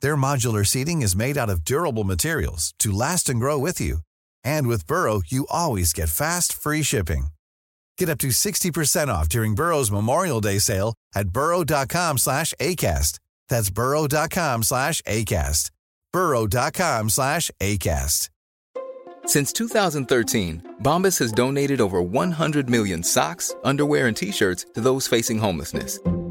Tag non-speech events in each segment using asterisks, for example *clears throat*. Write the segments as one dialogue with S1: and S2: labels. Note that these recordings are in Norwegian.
S1: Their modular seating is made out of durable materials to last and grow with you. And with Burrow, you always get fast, free shipping. Get up to 60% off during Burrow's Memorial Day sale at burrow.com slash ACAST. That's burrow.com slash ACAST. burrow.com slash ACAST.
S2: Since 2013, Bombas has donated over 100 million socks, underwear, and T-shirts to those facing homelessness.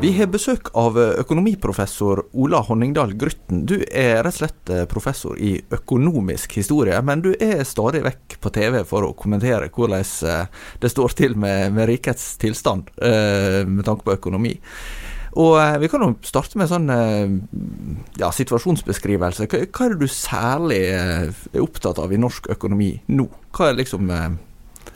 S3: Vi har besøk av økonomiprofessor Ola Honningdal Grytten. Du er rett og slett eh, professor i økonomisk historie, men du er stadig vekk på TV for å kommentere hvordan eh, det står til med, med rikets tilstand eh, med tanke på økonomi. Og Vi kan jo starte med sånn ja, situasjonsbeskrivelse. Hva, hva er det du særlig er opptatt av i norsk økonomi nå? Hva er liksom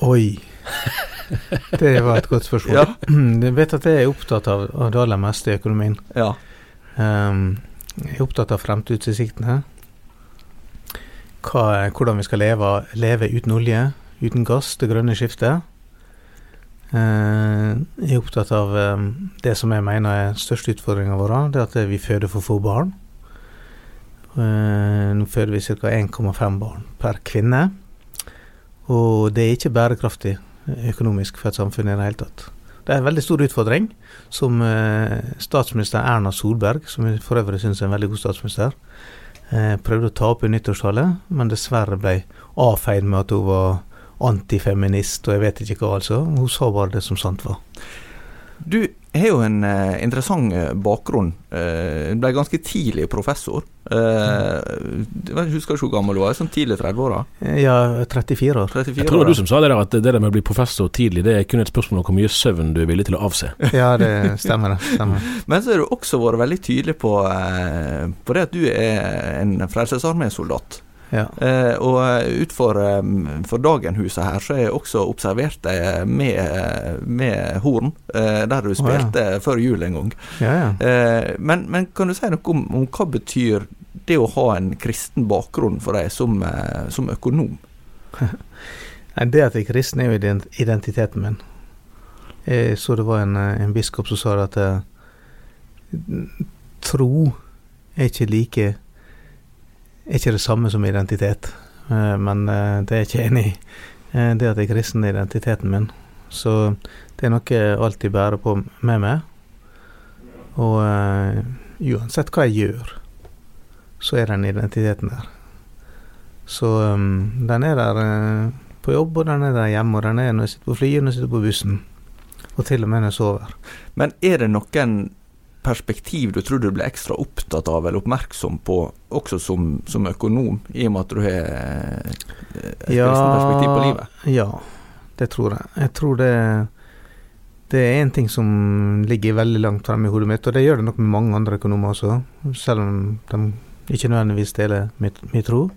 S4: Oi. *laughs* *laughs* Det var et godt spørsmål. Ja. *clears throat* Jeg vet at jeg er opptatt av, det aller meste i økonomien.
S3: Ja.
S4: Um, jeg er opptatt av fremtidsutsiktene. hvordan vi skal leve, leve, uten olje, uten gass, det grønne skiftet. Uh, jeg er opptatt av um, det som jeg mener er største utfordringa vår, det at vi føder for få barn. Uh, nå føder vi ca. 1,5 barn per kvinne. Og det er ikke bærekraftig økonomisk for et samfunn i det hele tatt. Det er en veldig stor utfordring som eh, statsminister Erna Solberg, som jeg for øvrig syns er en veldig god statsminister, eh, prøvde å ta opp i nyttårstale, men dessverre ble avfeid med at hun var antifeminist og jeg vet ikke hva, altså. Hun sa bare det som sant var.
S3: Du har jo en uh, interessant eh, bakgrunn. Uh, ble ganske tidlig professor. Uh, jeg husker ikke hvor gammel du var, sånn tidlig 30-åra?
S4: Ja, 34 år.
S5: 34 jeg tror det var du som sa det der, at det der med å bli professor tidlig, det er kun et spørsmål om hvor mye søvn du er villig til å avse. *laughs*
S4: ja, det stemmer. det stemmer.
S3: Men så har du også vært veldig tydelig på, på det at du er en Frelsesarmé-soldat.
S4: Ja.
S3: Eh, og utfor for, for Dagenhuset her, så har jeg også observert deg med, med horn, eh, der du spilte oh, ja. før jul en gang.
S4: Ja,
S3: eh, men, men, kan du si noe om, om, hva betyr det å ha en kristen bakgrunn for deg som, eh, som økonom? *laughs*
S4: det at jeg er kristen, er jo identiteten min. Jeg så det var en, en biskop som sa at tro er ikke like er ikke det samme som identitet. Eh, men eh, det er jeg ikke enig i. Eh, det at jeg er kristen, er identiteten min. Så det er noe jeg alltid bærer på med meg. Og uansett hva jeg gjør, så er den identiteten der. Så um, den er der uh, på jobb, og den er der hjemme, og den er når jeg sitter på flyet, når jeg sitter på bussen. Og til og med når jeg sover.
S3: Men er det noen perspektiv du tror du blir ekstra opptatt av eller oppmerksom på, også som, som økonom, i og med at du har et ja, perspektiv på livet?
S4: Ja, det tror jeg. Jeg tror det, det er en ting som ligger veldig langt fremme i hodet mitt, og det gjør det nok med mange andre økonomer også, selv om de ikke nødvendigvis deler min tro.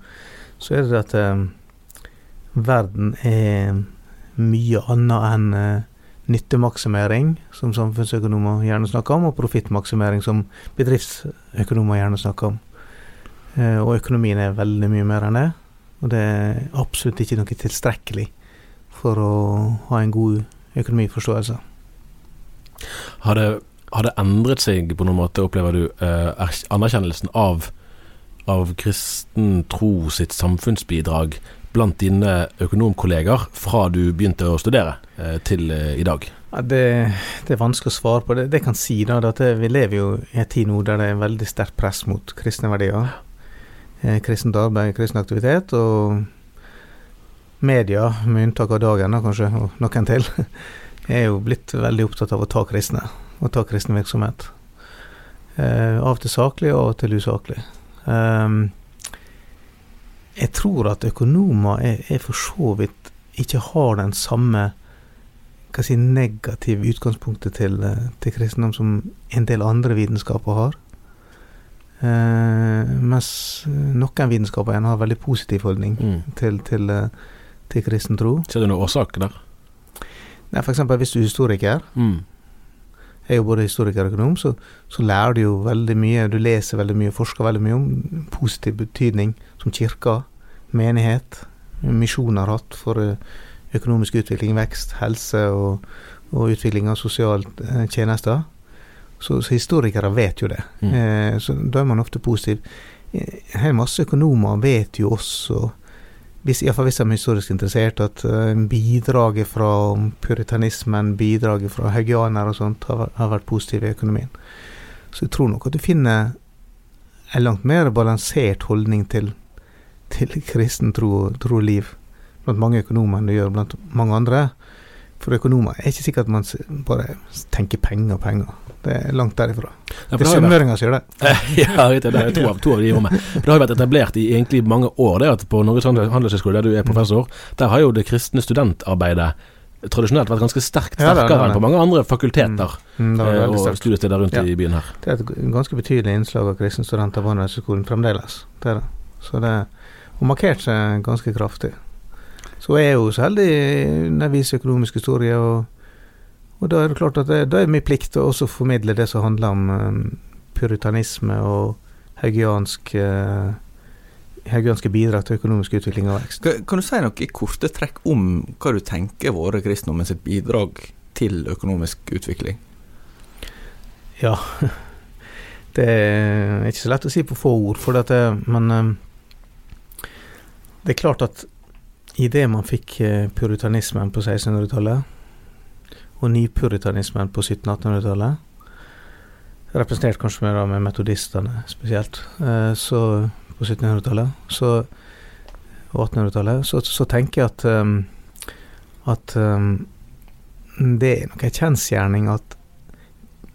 S4: Så er det at eh, verden er mye annet enn eh, nyttemaksimering, som samfunnsøkonomer gjerne snakker om, og profittmaksimering, som bedriftsøkonomer gjerne snakker om. Og økonomien er veldig mye mer enn det. Og det er absolutt ikke noe tilstrekkelig for å ha en god økonomiforståelse.
S5: Har det, har det endret seg på noen måte, opplever du, eh, er- anerkjennelsen av, av kristen tro sitt samfunnsbidrag blant dine økonomkolleger fra du begynte å studere eh, til eh, i dag?
S4: Det, det er vanskelig å svare på. Det, det kan si da, at vi lever jo i en tid nå der det er veldig sterkt press mot kristne verdier. Eh, kristent arbeid, kristen aktivitet, og media, med unntak av dagen da kanskje, og noen til, *laughs* er jo blitt veldig opptatt av å ta kristne, og ta kristen virksomhet. Av til saklig, og av til usaklig. Ehm, jeg tror at økonomer er, er for så vidt ikke har den samme hva si, negative utgangspunktet til, eh, til kristendom som en del andre vitenskaper har. Eh, mens noen vitenskaper igjen har veldig positiv holdning
S5: Mm.
S4: til, til, eh, til kristen tro.
S5: Ser du noen årsak der?
S4: Nei, eksempel hvis du er historiker,
S5: Mm.
S4: Jeg er jo både historiker og økonom, så, så lærer du jo veldig mye, du leser veldig mye, forsker veldig mye om positiv betydning som kirka, menighet, misjon har hatt for eh, økonomisk utvikling, vekst, helse og, og utvikling av sosiale eh, tjenester. Så, så historikere vet jo det.
S5: Mm.
S4: Eh, så da er man ofte positiv. Eh, En hel masse økonomer vet jo også, hvis, iallfall hvis de er historisk interessert, at eh, bidraget fra puritanismen, bidraget fra haugianere og sånt, har, har vært positivt i økonomien. Så jeg tror nok at du finner en langt mer balansert holdning til, til kristen tro og liv blant mange økonomer enn du gjør blant mange andre. For økonomer er ikke sikkert at man bare tenker penger og penger. Det er langt derifra.
S5: Ja,
S4: Det er sunnmøringer som gjør det. *laughs*
S5: ja, det er to av, to av de i rommet. Det har jo vært etablert i egentlig mange år det at på Norges handel- handelshøyskole, der du er professor, der har jo det kristne studentarbeidet tradisjonelt vært ganske sterkt
S4: Ja, det er
S5: sterkere
S4: det.
S5: enn på mange andre fakulteter
S4: Mm, det er
S5: eh, og studiesteder rundt
S4: Ja.
S5: i byen her.
S4: Det er et ganske betydelig innslag av kristne studenter på Handelshøyskolen fremdeles. Det er det. Så det har markert seg ganske kraftig. Så jeg er jo så heldig når jeg viser økonomisk historie, og, og da er det klart at det, da er det min plikt å også formidle det som handler om eh, puritanisme og haugiansk eh, haugianske bidrag til økonomisk utvikling og vekst.
S3: Kan, du si noe i korte trekk om hva du tenker vært kristendommen sitt bidrag til økonomisk utvikling?
S4: Ja. *laughs* Det er ikke så lett å si på få ord, for dette, men eh, det er klart at idet man fikk eh, puritanismen på 1600-tallet, og nypuritanismen på 1700-1800-tallet, representert kanskje med, med metodistene spesielt, eh, så på 1700-tallet, og 1800-tallet, så, så tenker jeg at eh, at det er nok en kjensgjerning at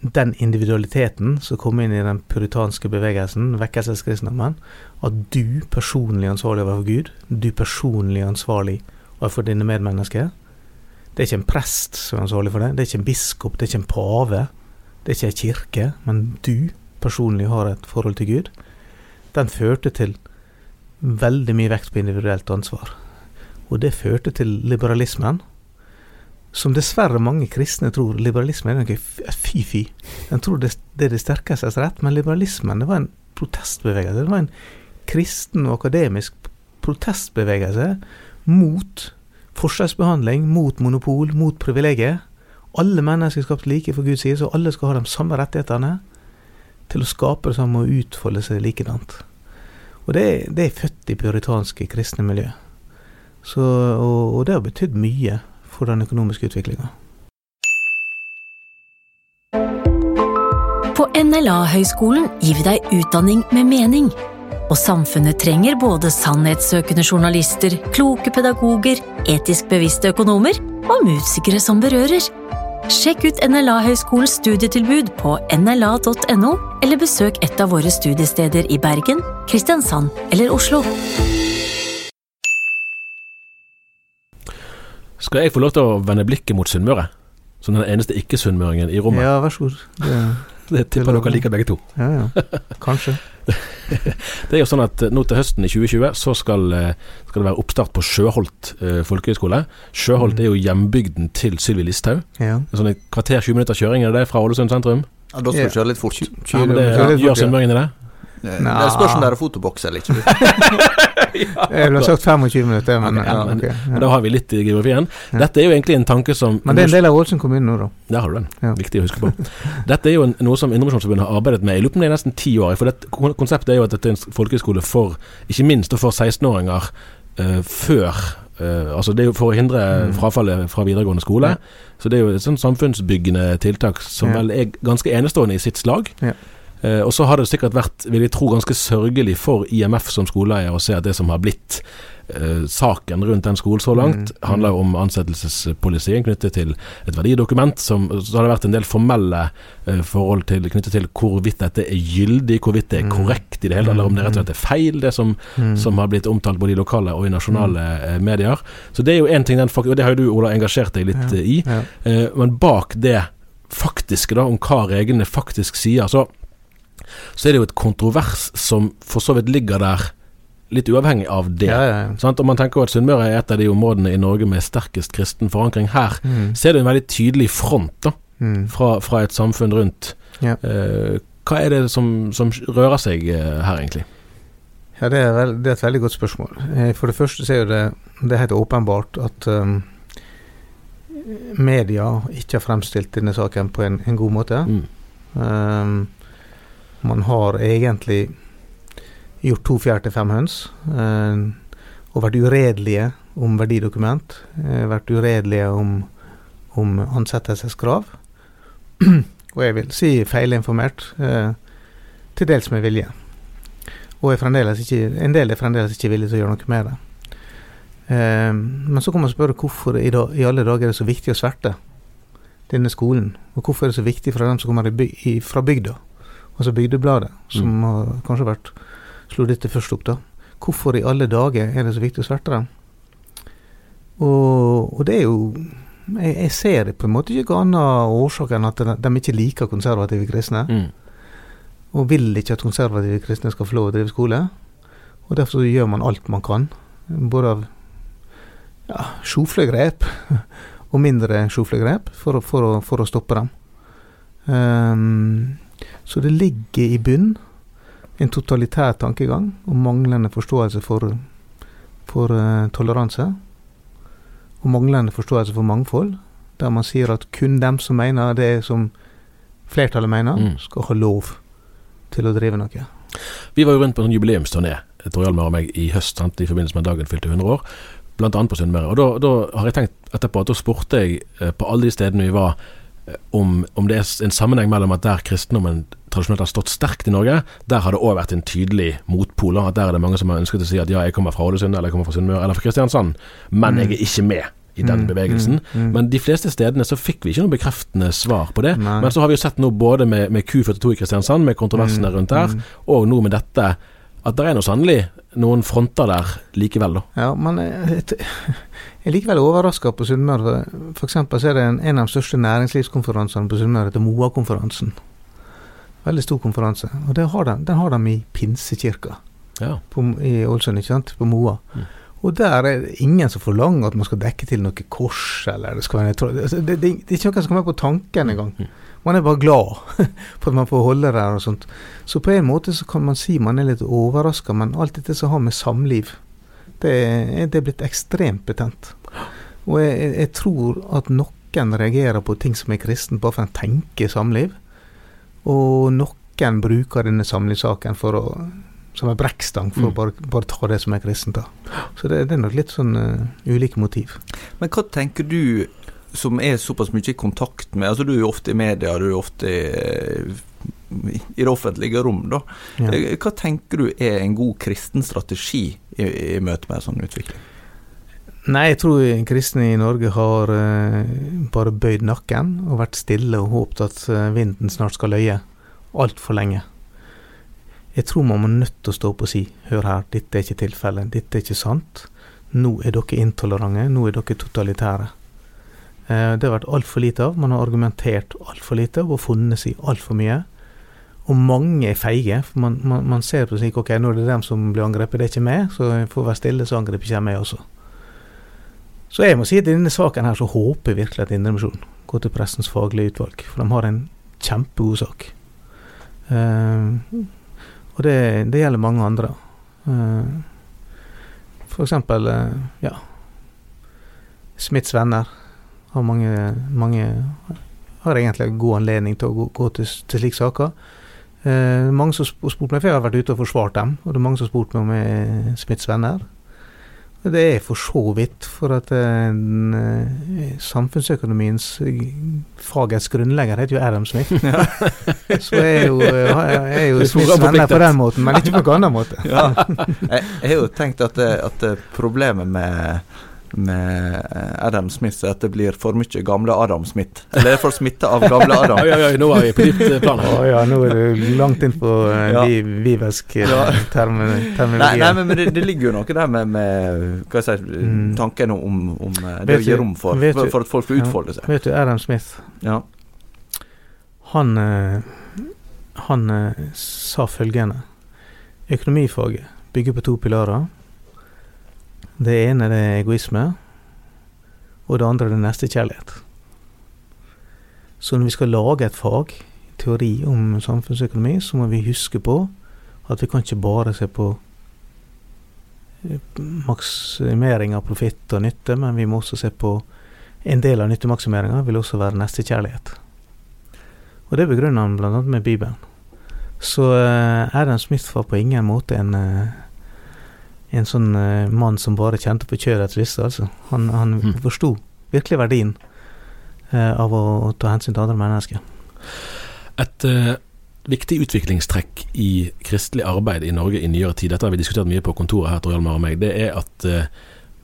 S4: den individualiteten som kom inn i den puritanske bevegelsen, vekkelseskristendommen, at du personlig er ansvarlig overfor Gud, du personlig er ansvarlig overfor dine medmennesker. Det er ikke en prest som er ansvarlig for det, det er ikke en biskop, det er ikke en pave, det er ikke en kirke, men du personlig har et forhold til Gud. Den førte til veldig mye vekt på individuelt ansvar. Og det førte til liberalismen, som dessverre mange kristne tror liberalisme er noe fy-fy. De tror det, det er det sterkestes rett, men liberalismen det var en protestbevegelse. Det var en kristen og akademisk protestbevegelse mot forskjellsbehandling, mot monopol, mot privilegier. Alle mennesker er skapt like for Guds side, så alle skal ha de samme rettighetene til å skape det samme og utfolde seg likedant. Og det, det er født i puritanske kristne miljø. Så, og, og det har betydd mye for den økonomiske utviklinga.
S6: På NLA-høgskolen gir vi deg utdanning med mening. Og samfunnet trenger både sannhetssøkende journalister, kloke pedagoger, etisk bevisste økonomer og musikere som berører. Sjekk ut NLA-høgskolens studietilbud på nla.no, eller besøk et av våre studiesteder i Bergen, Kristiansand eller Oslo.
S5: Skal jeg få lov til å vende blikket mot Sunnmøre? Som den eneste ikke-sunnmøringen i rommet.
S4: Ja, vær så god. Det, *laughs*
S5: Det tipper dere liker begge to.
S4: ja, ja. *laughs* Kanskje.
S5: Det er jo sånn at eh, nå til høsten i 2020 så skal, eh, skal det være oppstart på Sjøholt eh, folkehøgskole. Sjøholt
S4: Mm.
S5: er jo hjembygden til Sylvi Listhaug.
S4: Ja.
S5: En sånn et kvarter 20 minutter kjøring er det det fra Ålesund sentrum?
S3: Ja, da skal du kjøre litt fort.
S5: Ja, men det,
S4: ja,
S5: gjør sunnmøringene det?
S3: Det
S4: er
S3: spørs om det er fotoboks eller ikke. *laughs*
S4: Jeg ville sagt 25 minutter, men,
S5: okay, ja,
S4: ja,
S5: men,
S4: okay, ja.
S5: men da har vi litt i geografien. Dette er jo egentlig en tanke som
S4: Men det er en del av Ålesund kommune nå, da.
S5: Der har du den.
S4: Ja.
S5: Viktig å huske på. *laughs* Dette er jo en, noe som Indremisjonsforbundet har arbeidet med. i lupen det er nesten ti år. For dette, konseptet er jo at dette er en folkehøyskole for, ikke minst for 16-åringer uh, før Uh, Altså det er jo for å hindre
S4: Mm.
S5: frafallet fra videregående skole.
S4: Ja.
S5: Så det er jo et sånn samfunnsbyggende tiltak som
S4: Ja.
S5: vel er ganske enestående i sitt slag.
S4: Ja.
S5: Eh, og så har det sikkert vært, vil jeg tro, ganske sørgelig for IMF som skoleeier å se at det som har blitt eh, saken rundt den skolen så langt,
S4: Mm, mm.
S5: handler om ansettelsespolisien knyttet til et verdidokument. Som, så har det vært en del formelle eh, forhold til, knyttet til hvorvidt dette er gyldig, hvorvidt det er
S4: Mm.
S5: korrekt i det hele, eller om det rett og slett er feil, det som,
S4: Mm.
S5: som har blitt omtalt både i lokale og i nasjonale eh, medier. Så det er jo en ting, den, og det har jo du, Ola, engasjert deg litt
S4: Ja.
S5: eh, i.
S4: Ja.
S5: Men bak det faktiske, da, om hva reglene faktisk sier, så, så er det jo et kontrovers som for så vidt ligger der, litt uavhengig av det.
S4: Ja, ja, ja.
S5: Sant? Og man tenker jo at Sunnmøre er et av de områdene i Norge med sterkest kristen forankring. Her
S4: Mm.
S5: ser du en veldig tydelig front da,
S4: Mm.
S5: fra, fra et samfunn rundt.
S4: Ja.
S5: Eh, hva er det som, som rører seg eh, her, egentlig?
S4: Ja, det er, vel, det er et veldig godt spørsmål. Eh, For det første så er jo det, det er helt åpenbart at um, media ikke har fremstilt denne saken på en, en god måte.
S5: Mm.
S4: Um, man har egentlig gjort to fjær til fem høns. eh, og vært uredelige om verdidokument. eh, vært uredelige om, om ansettelseskrav. *clears throat* og jeg vil si feilinformert. eh, til dels med vilje. Og ikke, en del er fremdeles ikke villige til å gjøre noe med det. Men så kan man spørre hvorfor i, dag, i alle dager er det så viktig å sverte denne skolen. Og hvorfor er det så viktig for dem som kommer i, fra bygda, altså Bygdebladet, som
S5: Mm.
S4: har kanskje vært slo dette først opp, da. Hvorfor i alle dager er det så viktig å sverte dem? Og, og det er jo jeg, jeg ser det på en måte ikke annen årsak enn at de, de ikke liker konservative kristne
S5: Mm.
S4: og vil ikke at konservative kristne skal få lov å drive skole. Og derfor gjør man alt man kan, både av ja, sjoflegrep *laughs* og mindre sjoflegrep, for, for, for å stoppe dem. Ehm, så det ligger i bunn en totalitær tankegang og manglende forståelse for, for uh, toleranse. Og manglende forståelse for mangfold, der man sier at kun dem som mener det som flertallet mener,
S5: Mm.
S4: skal ha lov til å drive noe.
S5: Vi var jo rundt på en sånn jubileumsturné, Tor Hjalmar og meg, i høst sant, i forbindelse med dagen fylte 100 år. Annet på Sunnmøre. Og da, da har jeg tenkt etterpå at da spurte jeg eh, på alle de stedene vi var, eh, om, om det er en sammenheng mellom at der kristendommen tradisjonelt har stått sterkt i Norge, der har det òg vært en tydelig motpol. At der er det mange som har ønsket å si at ja, jeg kommer fra Ålesund, eller jeg kommer fra Sunnmøre, eller fra Kristiansand, men jeg er ikke med i den
S4: Mm,
S5: bevegelsen.
S4: mm, mm.
S5: Men de fleste stedene så fikk vi ikke noe bekreftende svar på det.
S4: Nei.
S5: Men så har vi jo sett nå både med, med Q42 i Kristiansand, med kontroversene
S4: Mm,
S5: rundt der,
S4: mm.
S5: og nå med dette, at det er nå sannelig noen fronter der likevel, da.
S4: Ja, men jeg, er likevel overraska på Sunnmøre. Eksempel så er det en, en av de største næringslivskonferansene på Sunnmøre, heter MOA-konferansen. Veldig stor konferanse. Og det har de, den har de i Pinsekirka
S5: Ja.
S4: på, i Ålesund, ikke sant? På Moa.
S5: Mm.
S4: Og der er det ingen som forlanger at man skal dekke til noe kors, eller det skal være altså, det, det, det er ikke noe som kommer på tanken engang.
S5: Mm.
S4: Man er bare glad *laughs* for at man får holde der og sånt. Så på en måte så kan man si man er litt overraska, men alt dette som har med samliv, det er, det er blitt ekstremt betent. Og jeg, jeg, tror at noen reagerer på ting som er kristen, bare for å tenke samliv. Og noen bruker denne samlivssaken for å, som en brekkstang for
S5: Mm.
S4: å bare, bare ta det som er kristent. Så det, det er nok litt sånn uh, ulike motiv.
S3: Men hva tenker du, som er såpass mye i kontakt med Altså Du er jo ofte i media, du er ofte i, i det offentlige rom, da.
S4: Ja.
S3: Eh, Hva tenker du er en god kristen strategi i, i møte med en sånn utvikling?
S4: Nei, jeg tror kristne i Norge har uh, bare bøyd nakken og vært stille og håpet at eh, vinden snart skal løye. Altfor lenge. Jeg tror man må nødt til å stå opp og si hør her, dette er ikke tilfellet, dette er ikke sant. Nå er dere intolerante, nå er dere totalitære. Eh, det har vært altfor lite av. Man har argumentert altfor lite og funnet seg altfor mye. Og mange er feige. for Man, man, man ser på slik ok, nå er det dem som blir angrepet, det er ikke meg, så jeg får være stille, så angriper ikke jeg meg også. Så jeg må si at i denne saken her så håper jeg virkelig at Indremisjonen går til pressens faglige utvalg, for de har en kjempegod sak. Eh, Og det, det gjelder mange andre. Eh, for eksempel, ja Smiths venner har mange, mange har egentlig god anledning til å gå, gå til, til slike saker. Eh, mange som har spurt meg, for jeg har vært ute og forsvart dem, og det er mange som har spurt meg om jeg er Smiths venner. Det er for så vidt, for at uh, samfunnsøkonomiens fagets grunnlegger heter jo Adam Smith. *laughs* Ja. *laughs* så jeg er jo, jeg er jo Smiths venner på den måten, men ikke på en annen måte. *laughs*
S3: ja. jeg, jeg, har jo tenkt at, at problemet med med Adam Smith at det blir for mye gamle Adam Smith. Eller er for smitte av gamle Adam.
S5: oi, oi, oi, nå er vi på ditt plan
S4: her. Oh, ja, nå er du langt inn på uh, ja. vivesk ja. term terminologi.
S3: Nei, nei, men det, det, ligger jo noe der med, med hva jeg sier, mm. tanken om, om det å gi rom for, for, for, at folk får utfolde seg.
S4: Vet du, Adam Smith
S3: ja.
S4: Han, han sa følgende Økonomifaget bygger på to pilarer. Det ene det er egoisme, og det andre det er nestekjærlighet. Så når vi skal lage et fag, teori om samfunnsøkonomi, så må vi huske på at vi kan ikke bare se på eh, maksimering av profitt og nytte, men vi må også se på en del av nyttemaksimeringa vil også være nestekjærlighet. Og det begrunner han bl.a. med Bibelen. Så er Adam Smith var på ingen måte en uh, en sånn uh, mann som bare kjente på kjørets lyster. Altså. Han, han mm. forsto virkelig verdien uh, av å, å, ta hensyn til andre mennesker.
S5: Et uh, viktig utviklingstrekk i kristelig arbeid i Norge i nyere tid, dette har vi diskutert mye på kontoret her, Tor Hjalmar og meg, det er at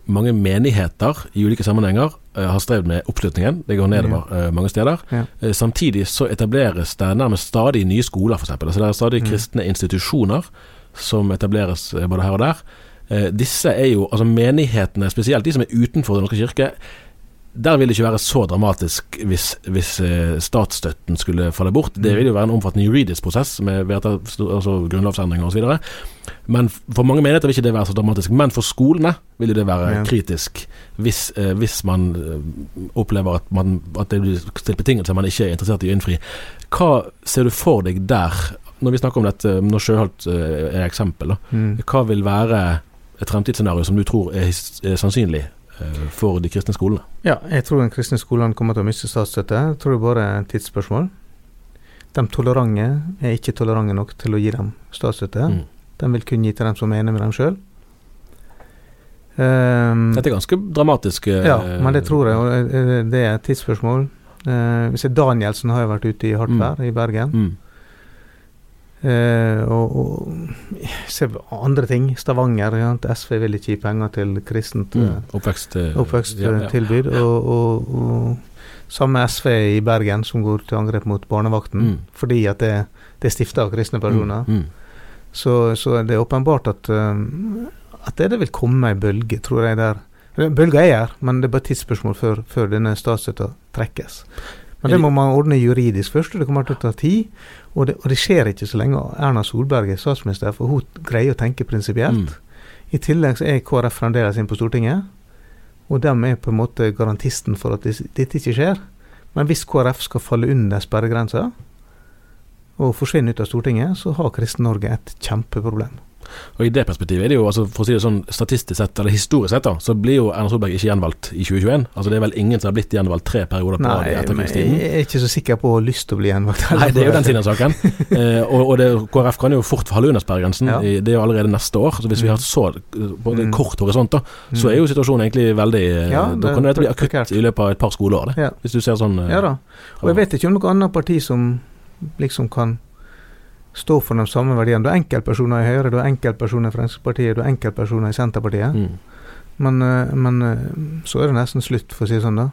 S5: mange menigheter i ulike sammenhenger har strevd med oppslutningen. Det går nedover ja. mange steder. Ja. samtidig så etableres det nærmest stadig nye skoler, f.eks. Altså det er stadig mm. kristne institusjoner som etableres både her og der. Eh, disse er jo, altså menighetene, spesielt de som er utenfor Den norske kirke, der vil det ikke være så dramatisk hvis, hvis uh, statsstøtten skulle falle bort. Det vil jo være en omfattende juridisk prosess med vedtatt, altså grunnlovsendringer osv. Men for mange menigheter vil ikke det være så dramatisk. Men for skolene vil det være ja. kritisk hvis, uh, hvis man opplever at, man, at, det blir stilt betingelser man ikke er interessert i å innfri. Hva ser du for deg der, når vi snakker om dette, når Sjøholt er eksempel, da, mm. hva vil være et fremtidsscenario som du tror er, er sannsynlig eh, for de kristne skolene?
S4: Ja, jeg tror den kristne skolene kommer til å miste statsstøtte. Jeg tror det bare er et tidsspørsmål. De tolerante er ikke tolerante nok til å gi dem statsstøtte. Mm. De vil kun gi til dem som er enige med dem sjøl.
S5: Um, ehm, Dette er ganske dramatisk.
S4: Ja, men det tror jeg. Det er et tidsspørsmål. Uh, vi ser Danielsen har jo vært ute i hardt mm. vær mm. i Bergen. Mm. Uh, og, og se andre ting. Stavanger. Ja, SV vil ikke gi penger til kristent mm,
S5: eh, oppveksttilbud.
S4: Oppvekst, ja, ja. og, og, og, samme SV i Bergen som går til angrep mot barnevakten mm. fordi at det, det er stifta av kristne personer. Mm, mm. så, så, det er åpenbart at, at det, det vil komme ei bølge, tror jeg, der. Bølga er her, men det er bare et tidsspørsmål før, før denne statsstøtta trekkes. Men det må man ordne juridisk først, og det kommer til å ta tid. Og det, og det, skjer ikke så lenge Erna Solberg er statsminister, for hun greier å tenke prinsipielt. Mm. I tillegg så er KrF fremdeles inne på Stortinget, og de er på en måte garantisten for at dette ikke skjer. Men hvis KrF skal falle under sperregrensa og forsvinne ut av Stortinget, så har Kristen-Norge et kjempeproblem.
S5: Og I det perspektivet er det jo, altså for å si det sånn statistisk sett, eller historisk sett, da, så blir jo Erna Solberg ikke gjenvalgt i 2021. Altså Det er vel ingen som har blitt gjenvalgt tre perioder på
S4: rad i etterkrigstiden? Jeg er ikke så sikker på å ha lyst til å bli gjenvalgt.
S5: Nei, det er jo den siden av saken. *laughs* eh, og, og det, KrF kan jo fort falle under sperregrensen. Ja. Det er jo allerede neste år. Så hvis vi har så på en mm. kort horisont, da, så er jo situasjonen egentlig veldig eh, ja, det, Da kan dette bli akutt i løpet av et par skoleår, det, ja. hvis du ser sånn.
S4: Eh, ja da. Og jeg vet ikke om noe annet parti som liksom kan stå for de samme verdiene. Du har enkeltpersoner i Høyre, du har enkeltpersoner i Fremskrittspartiet, du har enkeltpersoner i Senterpartiet. Mm. Men, eh, men, eh, så er det nesten slutt, for å si det sånn. da.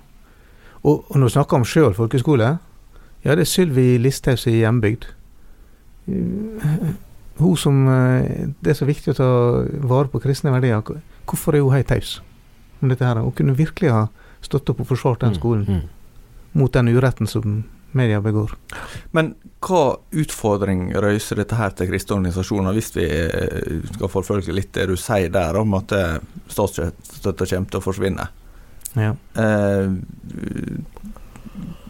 S4: Og, og når du snakker om Sjøl folkeskole, ja, det er Sylvi i hjembygd. Hun som eh, Det er så viktig å ta vare på kristne verdier. Hvorfor er hun helt taus om dette her? Hun kunne virkelig ha stått opp og forsvart den mm, skolen mm, mm. mot den uretten som media begår.
S3: Men hva utfordring røyser dette her til kristne organisasjoner, hvis vi eh, skal forfølge litt det du sier der om at eh, statsstøtta kommer til å forsvinne?
S4: Ja. Eh,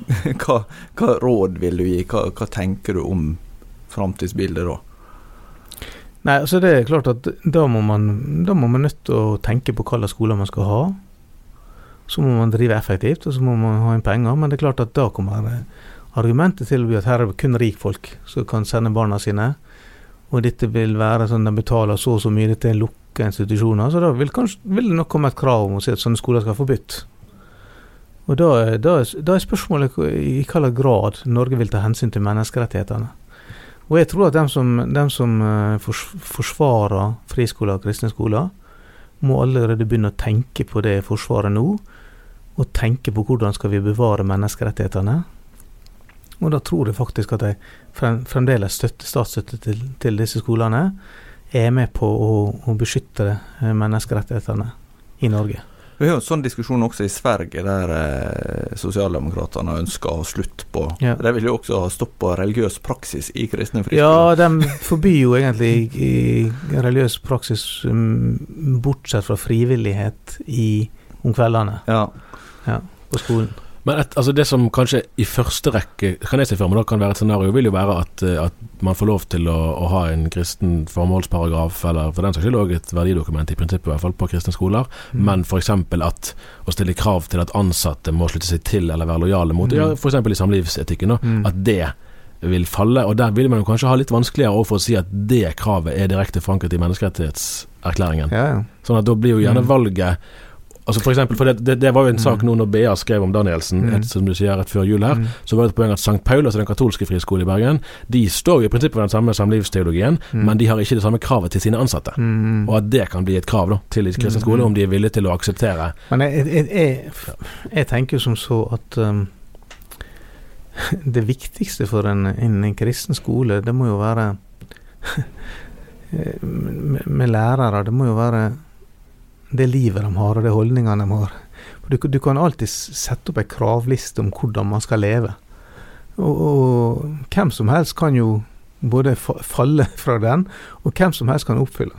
S4: *laughs*
S3: hva, hva, råd vil du gi, hva, hva tenker du om framtidsbildet da?
S4: Nei, altså det er klart at da må man, da må man nødt til å tenke på hva slags skoler man skal ha. Så må man drive effektivt, og så må man ha inn penger. Men det er klart at da kommer argumentet til at her er det kun rikfolk som kan sende barna sine. Og dette vil være sånn de betaler så og så mye, dette er lukka institusjoner. Så da vil, kanskje, vil det nok komme et krav om å si at sånne skoler skal forbudt. Og da, da, da er spørsmålet i hvilken grad Norge vil ta hensyn til menneskerettighetene. Og jeg tror at de som, dem som eh, forsvarer friskoler og kristne skoler, må allerede begynne å tenke på det forsvaret nå, og tenke på hvordan skal vi bevare menneskerettighetene. Og da tror jeg faktisk at de fremdeles støtter statsstøtte til, til, disse skolene, er med på å, å beskytte eh, menneskerettighetene i Norge.
S3: Vi har jo en sånn diskusjon også i Sverige, der eh, sosialdemokratene ønsker å ha slutt på ja. De vil jo også ha stopp på religiøs praksis i kristne
S4: friskoler. Ja, de forbyr jo egentlig religiøs praksis um, bortsett fra frivillighet i, om kveldene.
S3: Ja.
S4: ja. På skolen.
S5: Men et, altså det som kanskje i første rekke kan jeg se for meg da kan være et scenario, vil jo være at, eh, at man får lov til å, å, ha en kristen formålsparagraf, eller for den saks skyld òg et verdidokument, i prinsippet i hvert fall, på kristne skoler. Mm. Men f.eks. at å stille krav til at ansatte må slutte seg til eller være lojale mot mm. ja, f.eks. i samlivsetikken, mm. at det vil falle. Og der vil man jo kanskje ha litt vanskeligere for å si at det kravet er direkte forankret i menneskerettighetserklæringen.
S4: Ja, ja.
S5: Sånn at da blir jo gjerne mm. valget Altså for eksempel, for det, det, det, var jo en sak mm. nå når BA skrev om Danielsen, mm. et, som du sier, rett før jul her. Mm. Så var det et poeng at St. Paul, altså den katolske friskolen i Bergen, de står jo i prinsippet for den samme samlivsteologien, men de har ikke det samme kravet til sine ansatte. Og at det kan bli et krav da, til kristne skoler, om de er villige til å akseptere
S4: Men jeg, jeg, jeg, jeg tenker som så at um, *laughs* det viktigste for en, en, en, kristen skole, det må jo være *laughs* med, med lærere, det må jo være det livet de har, og de holdningene de har. Du, du, kan alltid sette opp ei kravliste om hvordan man skal leve. Og, og, hvem som helst kan jo både falle *laughs* fra den, og hvem som helst kan oppfylle.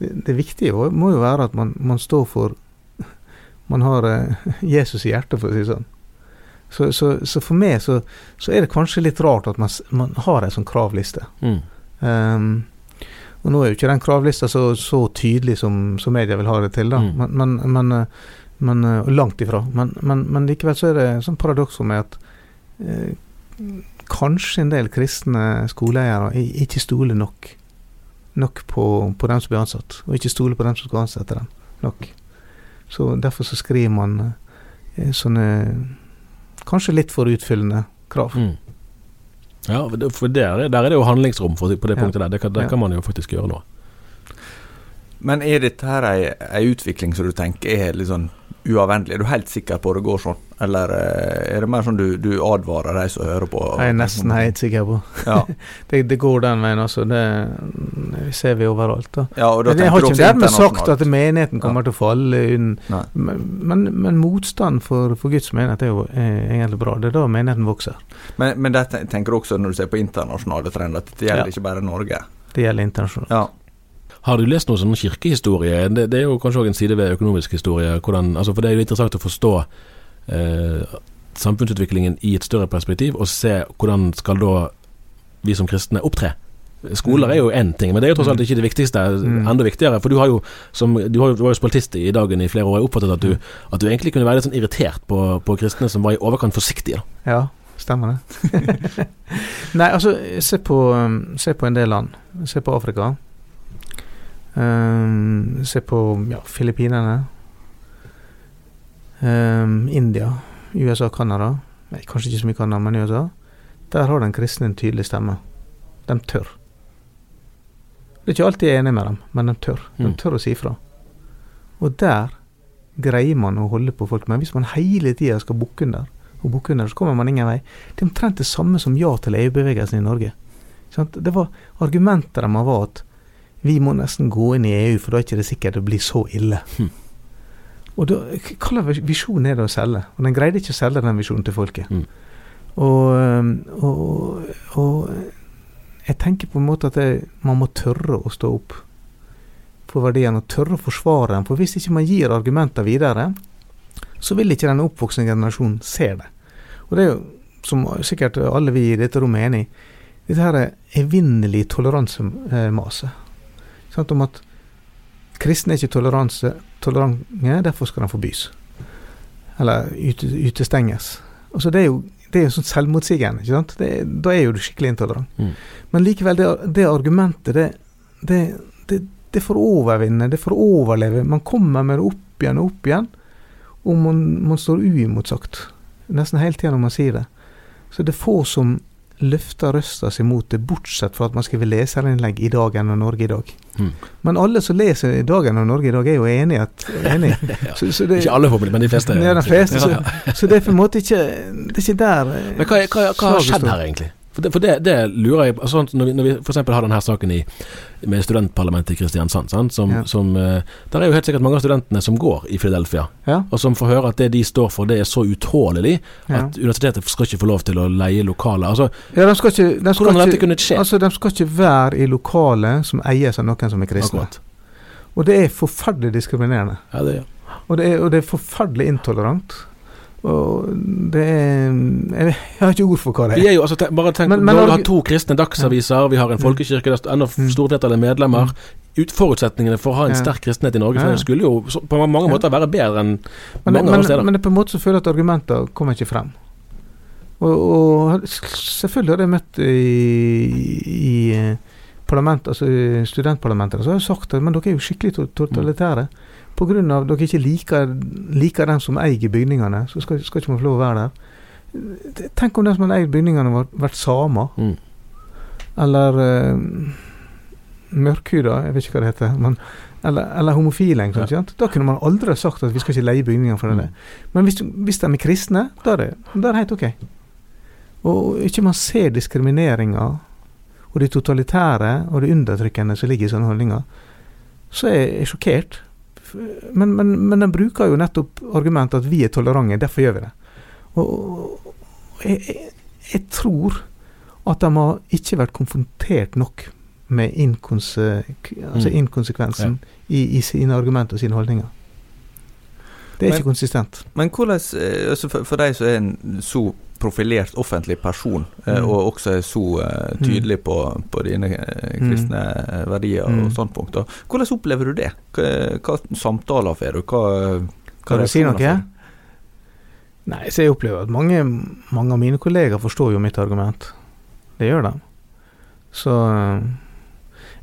S4: Det, det viktige må jo være at man, man står for *laughs* Man har eh, *laughs* Jesus i hjertet, for å si det sånn. Så, så, så for meg så, så, er det kanskje litt rart at man, man har en sånn kravliste. Mm. Um, og nå er jo ikke den kravlista så, så tydelig som, som, media vil ha det til, da. Mm. Men, men, men, eh, men, eh, langt ifra. Men, likevel så er det sånn paradoks for meg at eh, kanskje en del kristne skoleeiere ikke stoler nok, nok på, på, dem som blir ansatt, og ikke stoler på dem som skal ansette dem nok. Så Derfor så skriver man eh, sånne kanskje litt for utfyllende krav. Mm.
S5: Ja, for der, der, er det jo handlingsrom for, på det punktet der. Det kan, det kan man jo faktisk gjøre nå.
S3: Men er dette her ei, ei utvikling som du tenker er litt sånn uavvendelig? Er du helt sikker på det går sånn, eller eh, er det mer sånn du, du advarer de som hører på?
S4: Jeg er nesten helt sikker på. Ja. *laughs* det, det, går den veien, altså. Det, det ser vi overalt. da.
S3: Ja,
S4: da det har ikke dermed sagt at menigheten kommer ja. til å falle unn, men, men, motstand for, for, Guds menighet er jo egentlig bra. Det er da menigheten vokser.
S3: Men, men det tenker du også når du ser på internasjonale trender, at det gjelder ikke bare Norge?
S4: Det gjelder internasjonalt.
S5: Har du lest noe sånn kirkehistorie? Det, det, er jo kanskje òg en side ved økonomisk historie. Hvordan, altså for det er jo interessant å forstå eh, samfunnsutviklingen i et større perspektiv, og se hvordan skal da vi som kristne opptre. Skoler er jo én ting, men det er jo tross alt ikke det viktigste. Mm. Enda viktigere. For du har jo som du, har, du var jo spaltist i Dagen i flere år. Jeg oppfattet at du, at du egentlig kunne være litt sånn irritert på, på kristne som var i overkant forsiktige.
S4: Da. Ja, stemmer det. *laughs* Nei, altså, se på, se på en del land. Se på Afrika. Um, se på ja, Filippinene. Um, India, USA, Canada. Nei, kanskje ikke så mye Canada, men USA. Der har den kristne en tydelig stemme. De tør. Det er ikke alltid jeg er enig med dem, men de tør. De mm. tør å si fra. Og der greier man å holde på folk. Men hvis man hele tida skal bukke under, og bukke under, så kommer man ingen vei. Det er omtrent det samme som ja til EU-bevegelsen i Norge. Det var Argumentet deres var at vi må nesten gå inn i EU, for da er det ikke sikkert det blir så ille. Hm. Og da, Hva slags visjon er det å selge? Og Den greide ikke å selge den visjonen til folket. Mm. Og, og, og, jeg tenker på en måte at jeg, man må tørre å stå opp for verdiene, og tørre å forsvare dem. For hvis ikke man gir argumenter videre, så vil ikke den oppvoksende generasjonen se det. Og det er jo, som sikkert alle vi i dette rommet er enig i, dette her er evinnelig toleransemaset. Sant, om at kristne er ikke toleranse, tolerante, derfor skal de forbys. Eller utestenges. Altså det er jo det er jo sånn selvmotsigende. ikke sant? Det, da er jo du skikkelig intolerant.
S5: Mm.
S4: Men likevel, det, det argumentet, det, det, det, det får overvinne, det får overleve. Man kommer med det opp igjen og opp igjen, og man, man står uimotsagt. Nesten hele tida når man sier det. Så det er få som løfter røsta si mot det, bortsett fra at man skriver leserinnlegg i Dagen og Norge i dag.
S5: Mm.
S4: Men alle som leser Dagen og Norge i dag, er jo enige. At, enige. *laughs* Så, så det,
S5: Ikke alle, jeg, men de fleste.
S4: ja, de fleste. Så, så det er på en måte ikke Det er ikke der eh,
S5: Men hva, hva, hva har skjedd her, egentlig? For det, for det, det lurer jeg på. Altså, når vi, når vi f.eks. har denne saken i, med studentparlamentet i Kristiansand, sant? Som,
S4: Ja.
S5: som eh, Der er jo helt sikkert mange av studentene som går i Philadelphia,
S4: Ja.
S5: og som får høre at det de står for, det er så utålelig
S4: Ja.
S5: at universitetet skal ikke få lov til å leie lokaler. Altså,
S4: Ja, de skal ikke, de skal
S5: hvordan dette
S4: ikke,
S5: kunnet skje?
S4: altså, de skal ikke være i lokalet som eies av noen som er kristne.
S5: Akkurat.
S4: Og det er forferdelig diskriminerende.
S5: Ja, det,
S4: Og det er, og det er forferdelig intolerant. Og det er Jeg, har ikke ord for hva det
S5: Vi
S4: er.
S5: er jo, altså, bare tenk,
S4: Men- men
S5: Norge har to kristne dagsaviser, vi har en
S4: Mm.
S5: folkekirke der ennå
S4: Mm.
S5: storflertallet er medlemmer. Ut, forutsetningene for å ha en sterk kristenhet i Norge for skulle jo på mange måter være bedre enn
S4: Men,
S5: mange
S4: men,
S5: andre steder.
S4: men det er på en måte så føler jeg at argumenter kommer ikke frem. Og, og selvfølgelig har jeg møtt i, i eh, parlament, altså studentparlamenter, så har jeg sagt at men dere er jo skikkelig totalitære. På av at dere ikke liker, liker dem som eier bygningene, så skal, skal ikke man få lov å være der. Tenk om de som har eid bygningene, har vært samer.
S5: Mm.
S4: Eller uh, mørkhuda, jeg vet ikke hva det heter. Men, eller, eller homofile. sant? Da kunne man aldri sagt at vi skal ikke leie bygninger for det. Men hvis, hvis de er kristne, da er det, da er det helt ok. Og ikke man ser diskrimineringa og det totalitære og det undertrykkende som ligger i sånne holdninger, så er jeg sjokkert. Men, men, men den bruker jo nettopp argumentet at vi er tolerante, derfor gjør vi det. Og, jeg, jeg, jeg tror at de har ikke vært konfrontert nok med inkonse, altså
S5: Mm.
S4: inkonsekvensen i, i sine argumenter og sine holdninger. Det er
S3: Men-
S4: ikke konsistent.
S3: Men hvordan, eh, altså for, for deg som er en så profilert offentlig person, eh,
S4: Mm.
S3: og også er så eh, tydelig på, på dine eh, kristne eh, verdier
S4: Mm.
S3: og standpunkter, hvordan opplever du det? Hva, hva samtaler får du? Hva,
S4: Kan du si noe?
S3: For?
S4: Nei, så jeg opplever at mange, mange av mine kollegaer forstår jo mitt argument. Det gjør de. Så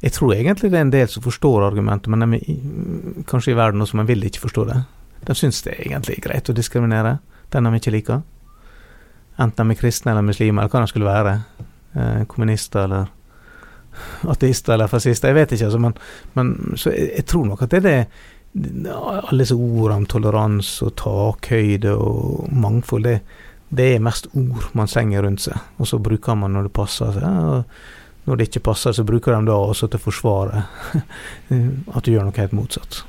S4: jeg tror egentlig det er en del som forstår argumentet, men de er kanskje i verden også, men vil ikke forstå det. De syns det er egentlig greit å diskriminere den de ikke liker. Enten de er kristne eller muslimer, eller hva de skulle være. Eh, kommunister eller ateister eller fascister, jeg vet ikke, altså, men, men så jeg, jeg tror nok at det er det alle disse ordene om toleranse og takhøyde og mangfold, det, det er mest ord man slenger rundt seg, og så bruker man når det passer seg. Ja, når det ikke passer, så bruker de da også til å forsvare *laughs* at du gjør noe helt motsatt.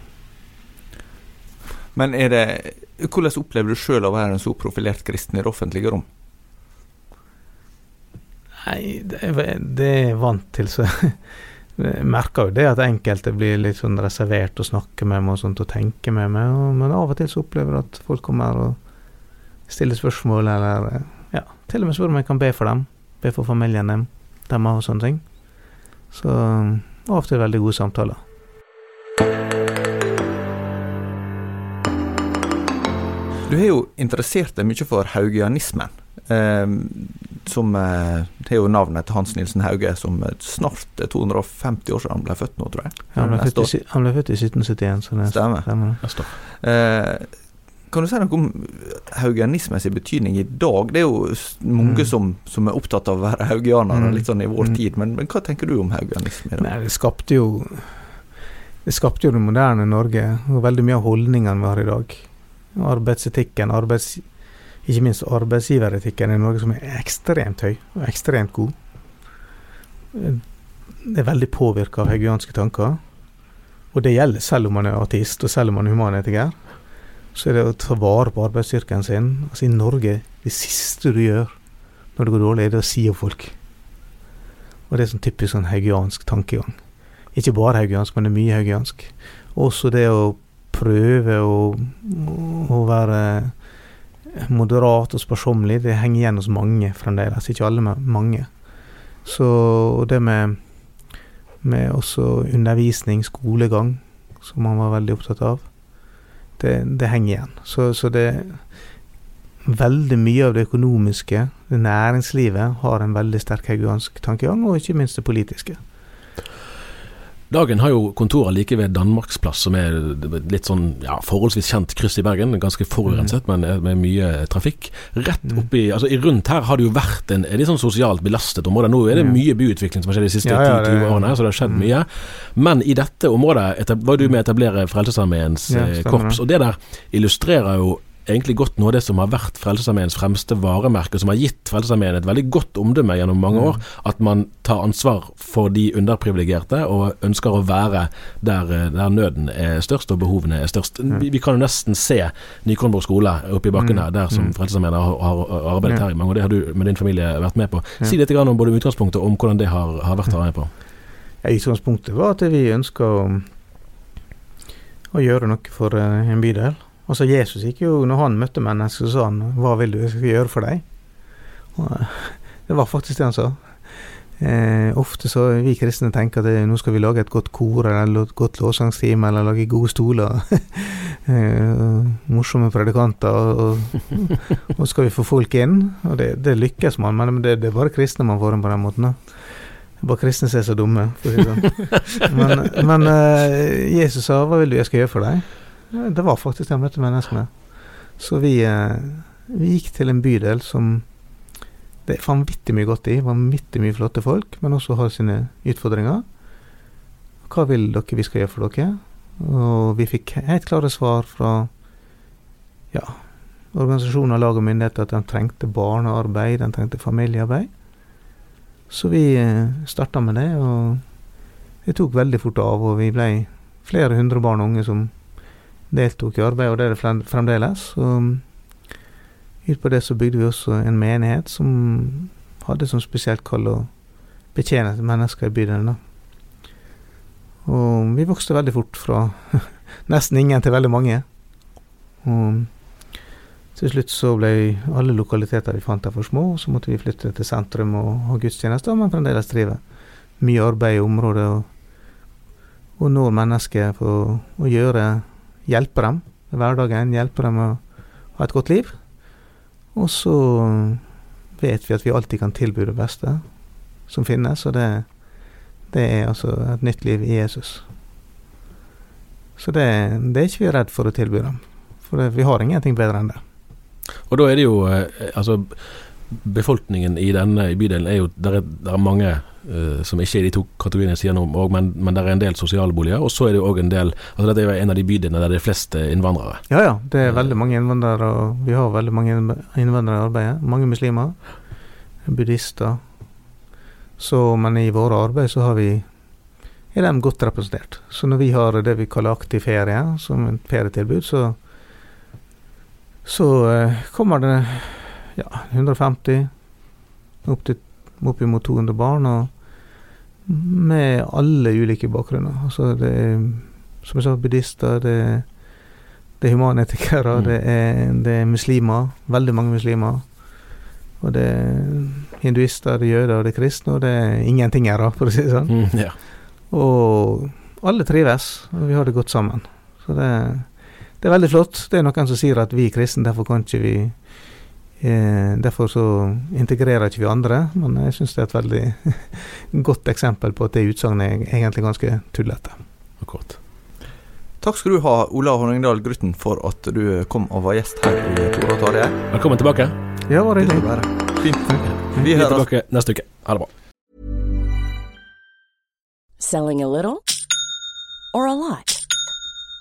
S3: Men er det, hvordan opplever du sjøl å være en så profilert kristen i det offentlige rom?
S4: Nei, det er, jeg vant til, så *laughs* jeg merker jo det at enkelte blir litt sånn reservert og snakker med meg og sånt og tenker med meg, men av og til så opplever jeg at folk kommer og stiller spørsmål, eller ja, til og med spør om jeg kan be for dem, be for familien dem, dem og sånne ting. Så av og til veldig gode samtaler.
S3: Du har jo interessert deg mye for haugianismen. Eh, som eh, Det er jo navnet til Hans Nilsen Hauge, som eh, snart er 250 år siden han ble født nå, tror jeg.
S4: Han ble, født i, han ble født i 1771, så det
S3: Stemmer.
S4: stemmer.
S5: neste år.
S3: Eh, kan du si noe om haugianismens betydning i dag? Det er jo mange
S4: Mm.
S3: som, som er opptatt av å være haugianere
S4: Mm.
S3: litt sånn i vår
S4: Mm.
S3: tid, men, men hva tenker du om haugianisme i dag?
S4: Nei, det skapte jo Det skapte jo det moderne Norge, og veldig mye av holdningene vi har i dag. Arbeidsetikken, arbeids, ikke minst arbeidsgiveretikken i Norge, som er ekstremt høy og ekstremt god. Det er veldig påvirka av haugianske tanker. Og det gjelder selv om man er ateist, og selv om man er humanetiker. Så er det å ta vare på arbeidsstyrken sin. Altså I Norge, det siste du gjør når det går dårlig, er det å si opp folk. Og det er sånn typisk sånn haugiansk tankegang. Ikke bare haugiansk, men det er mye haugiansk. Også det å prøve å, å være moderat og sparsommelig, det henger igjen hos mange fremdeles. Ikke alle, men mange. Så det med med også undervisning, skolegang, som han var veldig opptatt av. Det, det henger igjen. Så, så det Veldig mye av det økonomiske, det næringslivet, har en veldig sterk haugiansk tankegang, og ikke minst det politiske.
S5: Dagen har jo kontorer like ved Danmarksplass, som er litt sånn ja, forholdsvis kjent kryss i Bergen. Ganske forurenset, mm. men med mye trafikk. Rett mm. oppi, altså rundt her har det jo vært en, litt sånn sosialt belastet område. Nå er det mye byutvikling som har skjedd de siste 10-20 ja, ja, årene, så det har skjedd mm. mye. Men i dette området var du med å etablere Frelsesarmeens eh, korps, og det der illustrerer jo egentlig godt noe av det som har vært Frelsesarmeens fremste varemerke, som har gitt Frelsesarmeen et veldig godt omdømme gjennom mange år. Mm. At man tar ansvar for de underprivilegerte og ønsker å være der, eh, der nøden er størst og behovene er størst. Vi, vi kan jo nesten se Nykornborg skole oppe i bakken mm. her, der som mm. Frelsesarmeen har, har, arbeidet her i mange år. Det har du med din familie vært med på. Si litt om både utgangspunktet og om hvordan det har, har vært her med på.
S4: Ja, utgangspunktet var at vi ønska å, å gjøre noe for eh, en bydel. Altså Jesus gikk jo, når han møtte mennesker, så sa han 'Hva vil du jeg skal gjøre for deg?' Og eh, det var faktisk det han sa. Eh, ofte så vi kristne tenker at det, nå skal vi lage et godt kor eller et godt lovsangsteam eller lage gode stoler. *laughs* eh, morsomme predikanter. Og, og, skal vi få folk inn. Og det, det lykkes man, men det, det, er bare kristne man får inn på den måten. Da. Bare kristne som er så dumme. For å si sånn. *laughs* Men, men eh, Jesus sa 'Hva vil du jeg skal gjøre for deg?' Det var faktisk det han møtte menneskene. Så vi, eh, vi, gikk til en bydel som det er vanvittig mye godt i. Vanvittig mye flotte folk, men også har sine utfordringer. Hva vil dere vi skal gjøre for dere? Og vi fikk helt klare svar fra ja, organisasjoner, lag og myndigheter at de trengte barnearbeid, de trengte familiearbeid. Så vi eh, starta med det, og det tok veldig fort av, og vi ble flere hundre barn og unge som deltok i arbeidet, og det er det fremdeles. Og ut på det så bygde vi også en menighet som hadde som spesielt kall å betjene mennesker i bydelen. Og vi vokste veldig fort fra *laughs* nesten ingen til veldig mange. Og til slutt så ble alle lokaliteter vi fant der for små, og så måtte vi flytte til sentrum og ha gudstjenester, men fremdeles drive mye arbeid i området og, og når mennesker på å gjøre hjelpe dem i hverdagen, hjelpe dem å ha et godt liv. Og så vet vi at vi alltid kan tilby det beste som finnes, og det, det er altså et nytt liv i Jesus. Så det, det er ikke vi redd for å tilby dem, for det, vi har ingenting bedre enn det.
S5: Og da er det jo eh, altså befolkningen i denne bydelen er jo Der er, der er mange uh, som ikke er de to kategoriene jeg sier noe om, men, men det er en del sosiale boliger. Og så er det jo òg en del altså Dette er jo en av de bydelene der det er flest innvandrere.
S4: Ja ja, det er veldig mange innvandrere, og vi har veldig mange innvandrere i arbeidet. Mange muslimer. Buddhister. Så, men i våre arbeid så har vi er de godt representert. Så når vi har det vi kaller aktiv ferie, som et ferietilbud, så, så uh, kommer det ja, 150 opp til oppimot 200 barn. og med alle ulike bakgrunner. Altså det er, som jeg sa, buddhister, det, det er humanetikere, mm. det, er, det, er, muslimer. Veldig mange muslimer. Og det er hinduister, det er jøder, det er kristne, og det er ingenting her, for å si det sånn. Mm, ja. Og alle trives, og vi har det godt sammen. Så det, det er veldig flott. Det er noen som sier at vi er kristne, derfor kan ikke vi derfor så integrerer ikke vi andre, men jeg syns det er et veldig *laughs* godt eksempel på at det utsagnet er egentlig ganske tullete.
S3: Akkurat. Takk skal du ha, Ola Honningdal Grutten, for at du kom og var gjest her i Tore og Tarjei.
S5: Velkommen tilbake.
S4: Ja, bare
S3: hyggelig. Fint.
S5: Vi er tilbake neste uke. Ha det bra.
S7: Selling a little or a lot?